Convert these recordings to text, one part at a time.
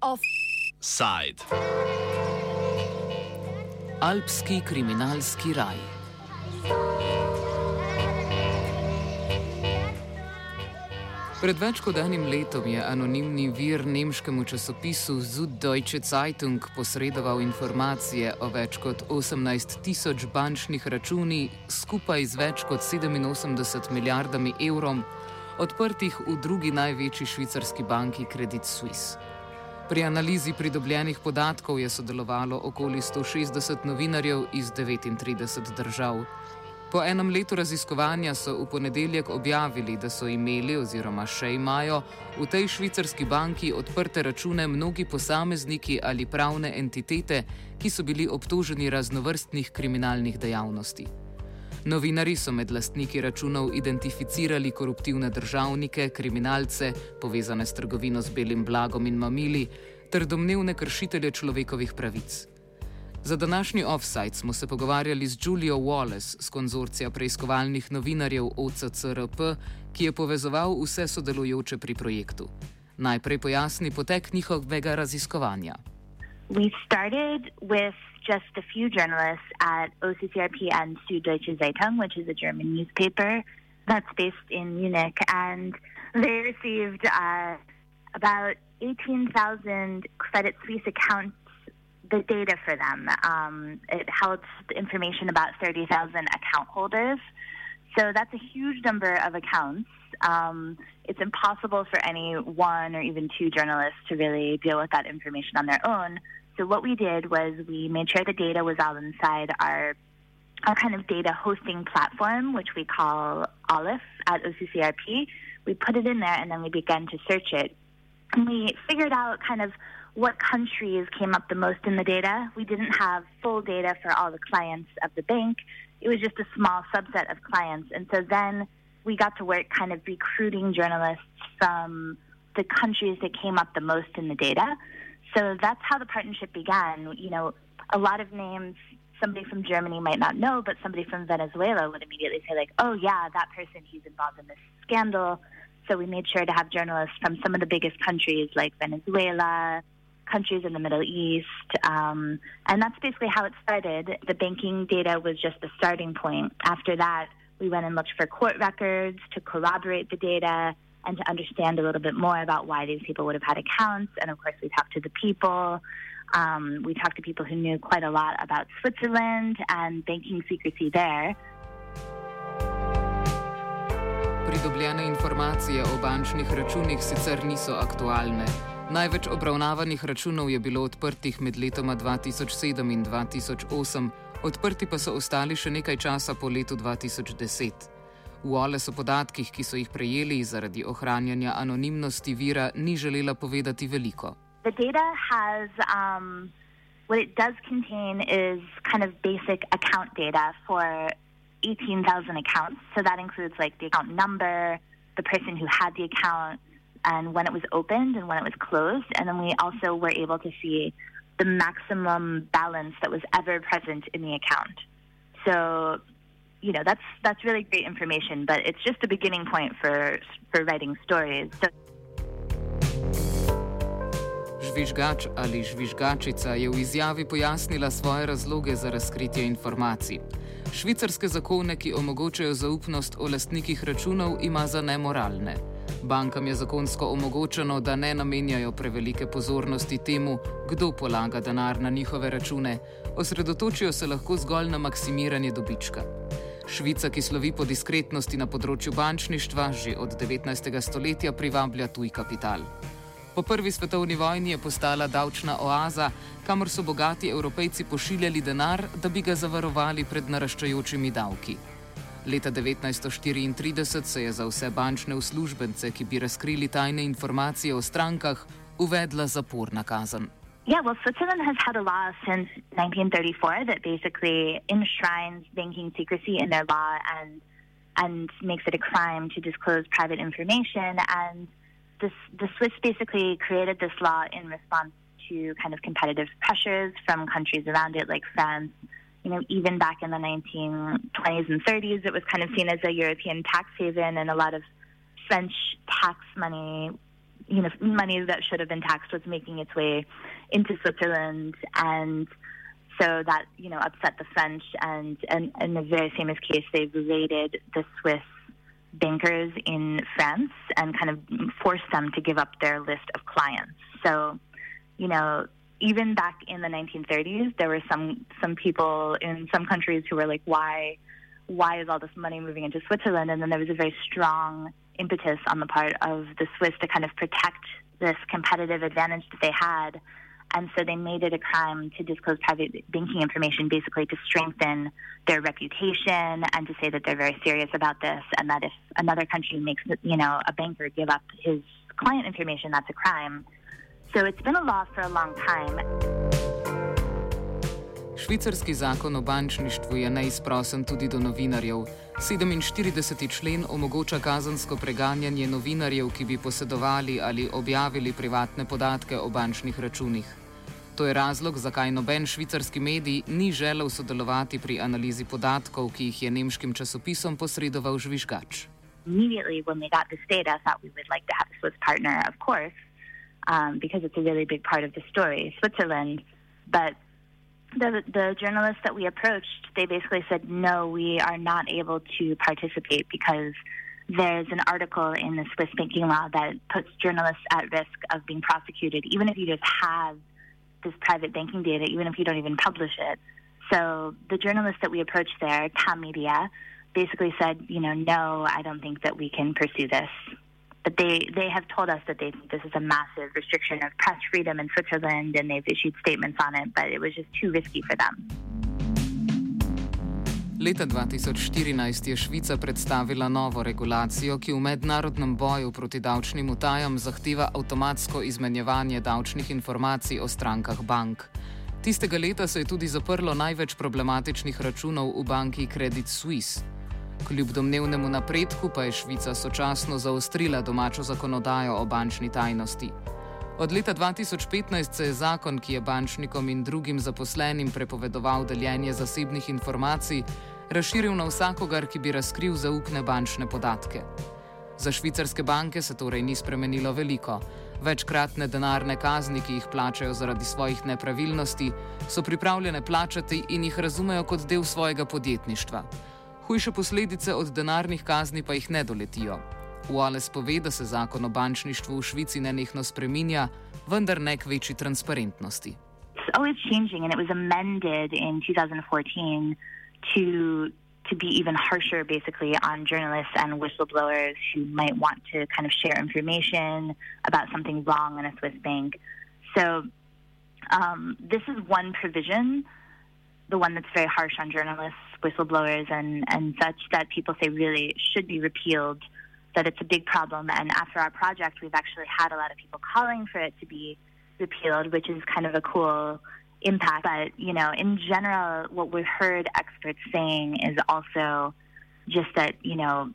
Offside. Alpski kriminalski raj. Pred več kot enim letom je anonimni vir nemškemu časopisu Süddeutsche Zeitung posredoval informacije o več kot 18 tisoč bančnih računih skupaj z več kot 87 milijardami evrov, odprtih v drugi največji švicarski banki Credit Suisse. Pri analizi pridobljenih podatkov je sodelovalo okoli 160 novinarjev iz 39 držav. Po enem letu raziskovanja so v ponedeljek objavili, da so imeli oziroma še imajo v tej švicarski banki odprte račune mnogi posamezniki ali pravne entitete, ki so bili obtoženi raznovrstnih kriminalnih dejavnosti. Novinari so med lastniki računov identificirali koruptivne državnike, kriminalce, povezane s trgovino z belim blagom in mamili, ter domnevne kršitelje človekovih pravic. Za današnji offside smo se pogovarjali z Julio Wallace z konzorcija preiskovalnih novinarjev OCCRP, ki je povezoval vse sodelujoče pri projektu. Najprej pojasni potek njihovega raziskovanja. We started with just a few journalists at OCCRP and Süddeutsche Zeitung, which is a German newspaper that's based in Munich, and they received uh, about 18,000 Credit Suisse accounts the data for them. Um, it held information about 30,000 account holders. So that's a huge number of accounts. Um, it's impossible for any one or even two journalists to really deal with that information on their own. So what we did was we made sure the data was all inside our our kind of data hosting platform, which we call Olive at OCCRP. We put it in there and then we began to search it. And we figured out kind of what countries came up the most in the data. We didn't have full data for all the clients of the bank. It was just a small subset of clients. And so then we got to work kind of recruiting journalists from the countries that came up the most in the data. So that's how the partnership began. You know, a lot of names somebody from Germany might not know, but somebody from Venezuela would immediately say, like, oh, yeah, that person, he's involved in this scandal. So we made sure to have journalists from some of the biggest countries like Venezuela, countries in the Middle East. Um, and that's basically how it started. The banking data was just the starting point. After that, we went and looked for court records to corroborate the data and to understand a little bit more about why these people would have had accounts. And of course, we talked to the people. Um, we talked to people who knew quite a lot about Switzerland and banking secrecy there. Pridobljene informacije o bančnih računih sicer niso aktualne. Največ obravnavanih računov je bilo odprtih med letoma 2007 in 2008, odprti pa so ostali še nekaj časa po letu 2010. V Ole so podatkih, ki so jih prejeli zaradi ohranjanja anonimnosti vira, ni želela povedati veliko. The data has, um, what it does contain is kind of basic account data for 18,000 accounts. So that includes like the account number, the person who had the account, and when it was opened and when it was closed. And then we also were able to see the maximum balance that was ever present in the account. So, you know, that's that's really great information, but it's just a beginning point for for writing stories. So, Žvižgač ali žvižgačica je v izjavi pojasnila svoje razloge za razkritje informacij. Švicarske zakone, ki omogočajo zaupnost o lastnikih računov, ima za nemoralne. Bankam je zakonsko omogočeno, da ne namenjajo prevelike pozornosti temu, kdo polaga denar na njihove račune, osredotočijo se lahko zgolj na maksimiranje dobička. Švica, ki slovi po diskretnosti na področju bančništva, že od 19. stoletja privablja tuj kapital. Po prvi svetovni vojni je postala davčna oaza, kamor so bogati evropejci pošiljali denar, da bi ga zavarovali pred naraščajočimi davki. Leta 1934 se je za vse bančne uslužbence, ki bi razkrili tajne informacije o strankah, uvedla zaporna kazen. Yeah, well, Switzerland has had a law since 1934 that basically enshrines banking secrecy in their law and and makes it a crime to disclose private information. And this, the Swiss basically created this law in response to kind of competitive pressures from countries around it, like France you know, even back in the 1920s and 30s, it was kind of seen as a European tax haven, and a lot of French tax money, you know, money that should have been taxed was making its way into Switzerland, and so that you know upset the French. And, and in a very famous case, they raided the Swiss bankers in France and kind of forced them to give up their list of clients. So, you know, even back in the 1930s, there were some some people in some countries who were like, "Why, why is all this money moving into Switzerland?" And then there was a very strong impetus on the part of the Swiss to kind of protect this competitive advantage that they had, and so they made it a crime to disclose private banking information, basically to strengthen their reputation and to say that they're very serious about this, and that if another country makes you know a banker give up his client information, that's a crime. So it's been a law for a long time. Švicarski zakon o bančništvu je neizprosen tudi do novinarjev. 47. člen omogoča kazansko preganjanje novinarjev, ki bi posedovali ali objavili privatne podatke o bančnih računih. To je razlog, zakaj noben švicarski medij ni želel sodelovati pri analizi podatkov, ki jih je nemškim časopisom posredoval žvižgač. Immediately, when we got this data, I thought we would like to have a Swiss partner, of course. Um, because it's a really big part of the story, Switzerland. But the, the journalists that we approached, they basically said, no, we are not able to participate because there's an article in the Swiss banking law that puts journalists at risk of being prosecuted, even if you just have this private banking data, even if you don't even publish it. So the journalists that we approached there, Tamedia, basically said, you know, no, I don't think that we can pursue this. But they, they have told us that they think this is a massive restriction of press freedom in Switzerland and they've issued statements on it, but it was just too risky for them. Leta 2014 je Švica predstavila novo regulacijo, ki v mednarodnem boju proti davčnim utajam zahteva avtomatsko izmenjevanje davčnih informacij o strankah bank. Tistega leta se je tudi zaprlo največ problematičnih računov v banki Credit Suisse. Kljub domnevnemu napredku pa je Švica sočasno zaostrila domačo zakonodajo o bančni tajnosti. Od leta 2015 se je zakon, ki je bančnikom in drugim zaposlenim prepovedoval deljenje zasebnih informacij, razširil na vsakogar, ki bi razkril zaupne bančne podatke. Za švicarske banke se torej ni spremenilo veliko. Večkratne denarne kazni, ki jih plačajo zaradi svojih nepravilnosti, so pripravljene plačati in jih razumejo kot del svojega podjetništva. Hujše posledice od denarnih kazni pa jih ne doletijo. Wallace pove, da se zakon o bančništvu v Švici nenehno spreminja, vendar ne k večji transparentnosti. Always changing, and it was amended in 2014 to to be even harsher, basically, on journalists and whistleblowers who might want to kind of share information about something wrong in a Swiss bank. So, um, this is one provision, the one that's very harsh on journalists whistleblowers and, and such that people say really should be repealed, that it's a big problem. And after our project, we've actually had a lot of people calling for it to be repealed, which is kind of a cool impact. But, you know, in general, what we've heard experts saying is also just that, you know,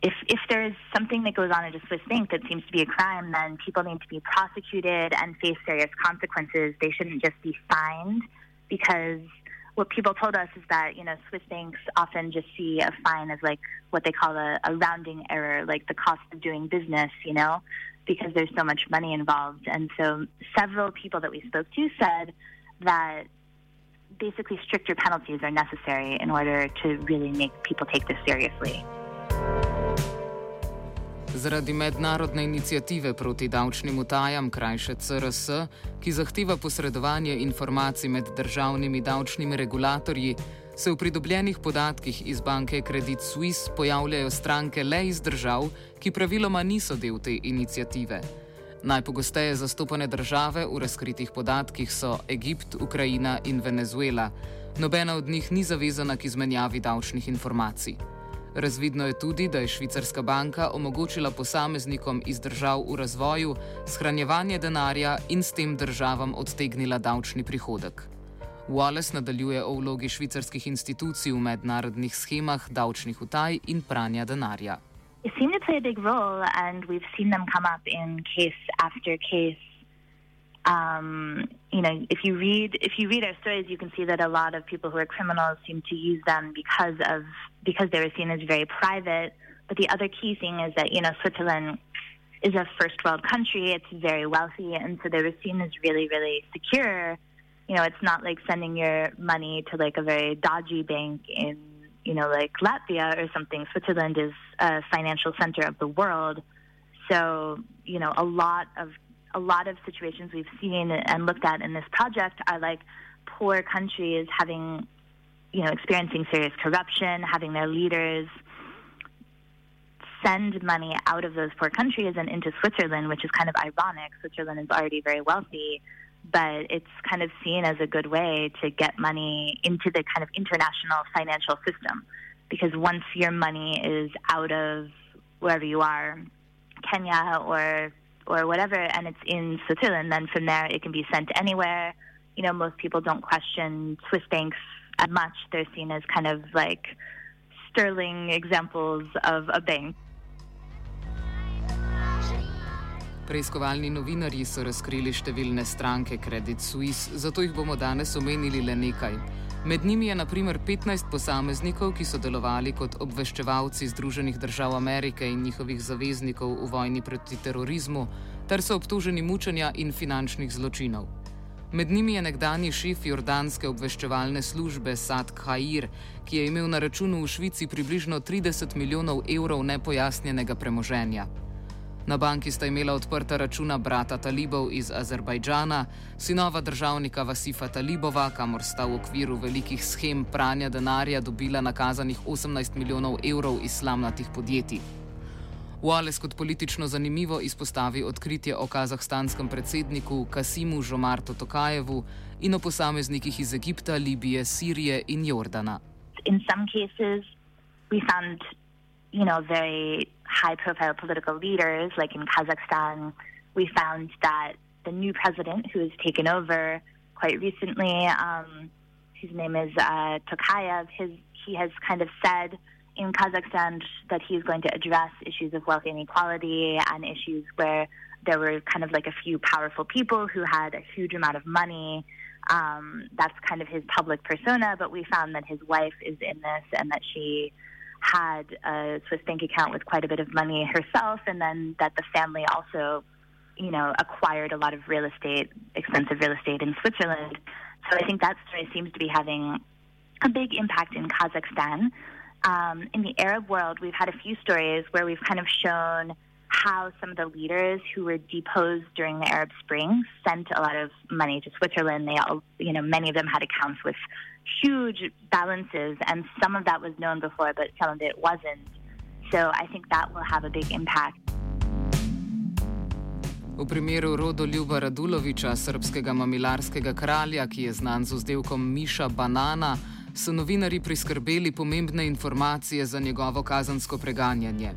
if if there is something that goes on at a Swiss bank that seems to be a crime, then people need to be prosecuted and face serious consequences. They shouldn't just be fined because what people told us is that you know Swiss banks often just see a fine as like what they call a, a rounding error, like the cost of doing business, you know, because there's so much money involved. And so several people that we spoke to said that basically stricter penalties are necessary in order to really make people take this seriously. Zaradi mednarodne inicijative proti davčnim utajam, krajše CRS, ki zahteva posredovanje informacij med državnimi davčnimi regulatorji, se v pridobljenih podatkih iz banke Credit Suisse pojavljajo stranke le iz držav, ki praviloma niso del te inicijative. Najpogosteje zastopane države v razkritih podatkih so Egipt, Ukrajina in Venezuela. Nobena od njih ni zavezana k izmenjavi davčnih informacij. Razvidno je tudi, da je švicarska banka omogočila posameznikom iz držav v razvoju shranjevanje denarja in s tem državam odtegnila davčni prihodek. Wallace nadaljuje o vlogi švicarskih institucij v mednarodnih schemah davčnih utaj in pranja denarja. It seemed to play a big role, and we've seen them come up in case after case Um, you know, if you read if you read our stories, you can see that a lot of people who are criminals seem to use them because of because they were seen as very private. But the other key thing is that you know Switzerland is a first world country. It's very wealthy, and so they were seen as really really secure. You know, it's not like sending your money to like a very dodgy bank in you know like Latvia or something. Switzerland is a financial center of the world. So, you know, a lot of a lot of situations we've seen and looked at in this project are like poor countries having, you know, experiencing serious corruption, having their leaders send money out of those poor countries and into Switzerland, which is kind of ironic. Switzerland is already very wealthy, but it's kind of seen as a good way to get money into the kind of international financial system. Because once your money is out of wherever you are, Kenya or or whatever, and it's in Switzerland, then from there it can be sent anywhere. You know, most people don't question Swiss banks as much. They're seen as kind of like sterling examples of a bank. Preiskovalni novinarji so razkrili številne stranke Credit Suisse, zato jih bomo danes omenili le nekaj. Med njimi je naprimer 15 posameznikov, ki so delovali kot obveščevalci Združenih držav Amerike in njihovih zaveznikov v vojni proti terorizmu, ter so obtoženi mučenja in finančnih zločinov. Med njimi je nekdani šef jordanske obveščevalne službe Sad Khair, ki je imel na računu v Švici približno 30 milijonov evrov nepojasnjenega premoženja. Na banki sta imela odprta računa brata talibov iz Azerbajdžana, sinova državnika Vasifa Talibova, kamor sta v okviru velikih schem pranja denarja dobila nakazanih 18 milijonov evrov iz slamnatih podjetij. Wallace kot politično zanimivo izpostavi odkritje o kazahstanskem predsedniku Kasimu Žomartu Tokajevu in o posameznikih iz Egipta, Libije, Sirije in Jordana. In some cases we found you know, very high profile political leaders, like in Kazakhstan, we found that the new president who has taken over quite recently, um, whose name is uh, Tokayev, his, he has kind of said in Kazakhstan that he's going to address issues of wealth inequality and issues where there were kind of like a few powerful people who had a huge amount of money. Um, that's kind of his public persona, but we found that his wife is in this and that she had a Swiss bank account with quite a bit of money herself, and then that the family also, you know, acquired a lot of real estate, expensive real estate in Switzerland. So I think that story seems to be having a big impact in Kazakhstan. Um, in the Arab world, we've had a few stories where we've kind of shown how some of the leaders who were deposed during the Arab Spring sent a lot of money to Switzerland. They all, you know, many of them had accounts with huge balances, and some of that was known before, but some of it wasn't. So I think that will have a big impact. V primeru Rodoljuba Raduloviča, srpskega mamilarskega kralja, ki je znan z vzdevkom Miša Banana, so novinari priskrbeli pomembne informacije za njegovo kazansko preganjanje.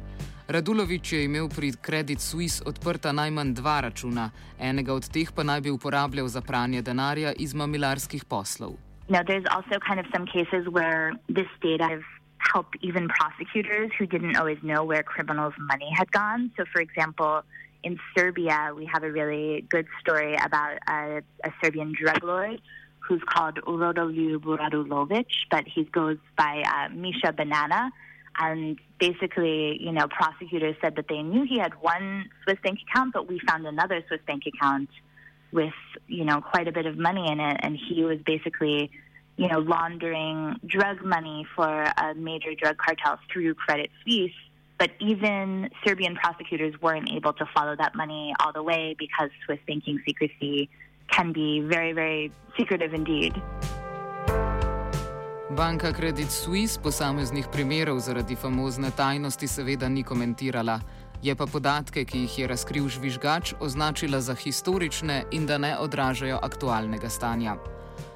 Radulovič je imel pri Credit Suisse odprta najmanj dva računa, enega od teh pa naj bi uporabljal za pranje denarja iz mamilarskih poslov. Now, there's also kind of some cases where this data has helped even prosecutors who didn't always know where criminals' money had gone. So, for example, in Serbia, we have a really good story about a, a Serbian drug lord who's called Rodoljub Radulovic, but he goes by uh, Misha Banana. And basically, you know, prosecutors said that they knew he had one Swiss bank account, but we found another Swiss bank account with you know quite a bit of money in it, and he was basically you know laundering drug money for a major drug cartel through Credit Suisse. But even Serbian prosecutors weren't able to follow that money all the way because Swiss banking secrecy can be very, very secretive indeed. Banka Credit Suisse posameznih primerov zaradi famozne tajnosti seveda ni komentirala. je pa podatke, ki jih je razkril žvižgač, označila za historične in da ne odražajo aktualnega stanja.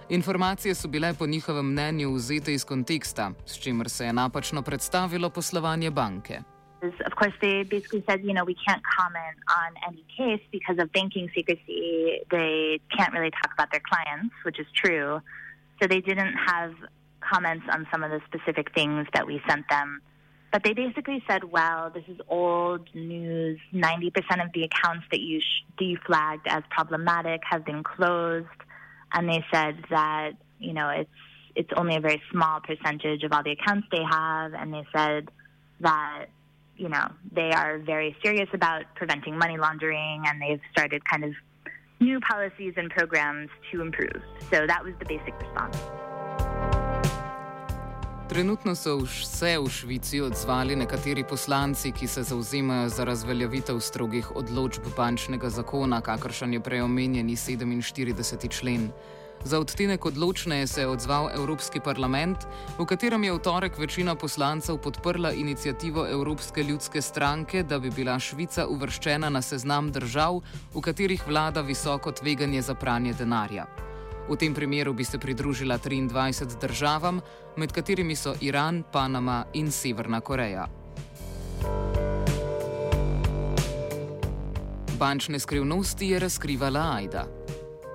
Informacije so bile po njihovem mnenju vzete iz konteksta, s čimer se je napačno predstavilo poslovanje banke. Of course, they basically said, you know, we can't comment on any case because of banking secrecy. They can't really talk about their clients, which is true. So they didn't have comments on some of the specific things that we sent them. But they basically said, well, this is old news. 90% of the accounts that you deflagged as problematic have been closed. And they said that, you know, it's, it's only a very small percentage of all the accounts they have. And they said that, you know, they are very serious about preventing money laundering and they've started kind of new policies and programs to improve. So that was the basic response. Trenutno so vse v Švici odzvali nekateri poslanci, ki se zauzemajo za razveljavitev strogih odločb bančnega zakona, kakršen je preomenjeni 47. člen. Za odtenek odločneje se je odzval Evropski parlament, v katerem je v torek večina poslancev podprla inicijativo Evropske ljudske stranke, da bi bila Švica uvrščena na seznam držav, v katerih vlada visoko tveganje za pranje denarja. V tem primeru bi se pridružila 23 državam, med katerimi so Iran, Panama in Severna Koreja. Bančne skrivnosti je razkrivala Aida.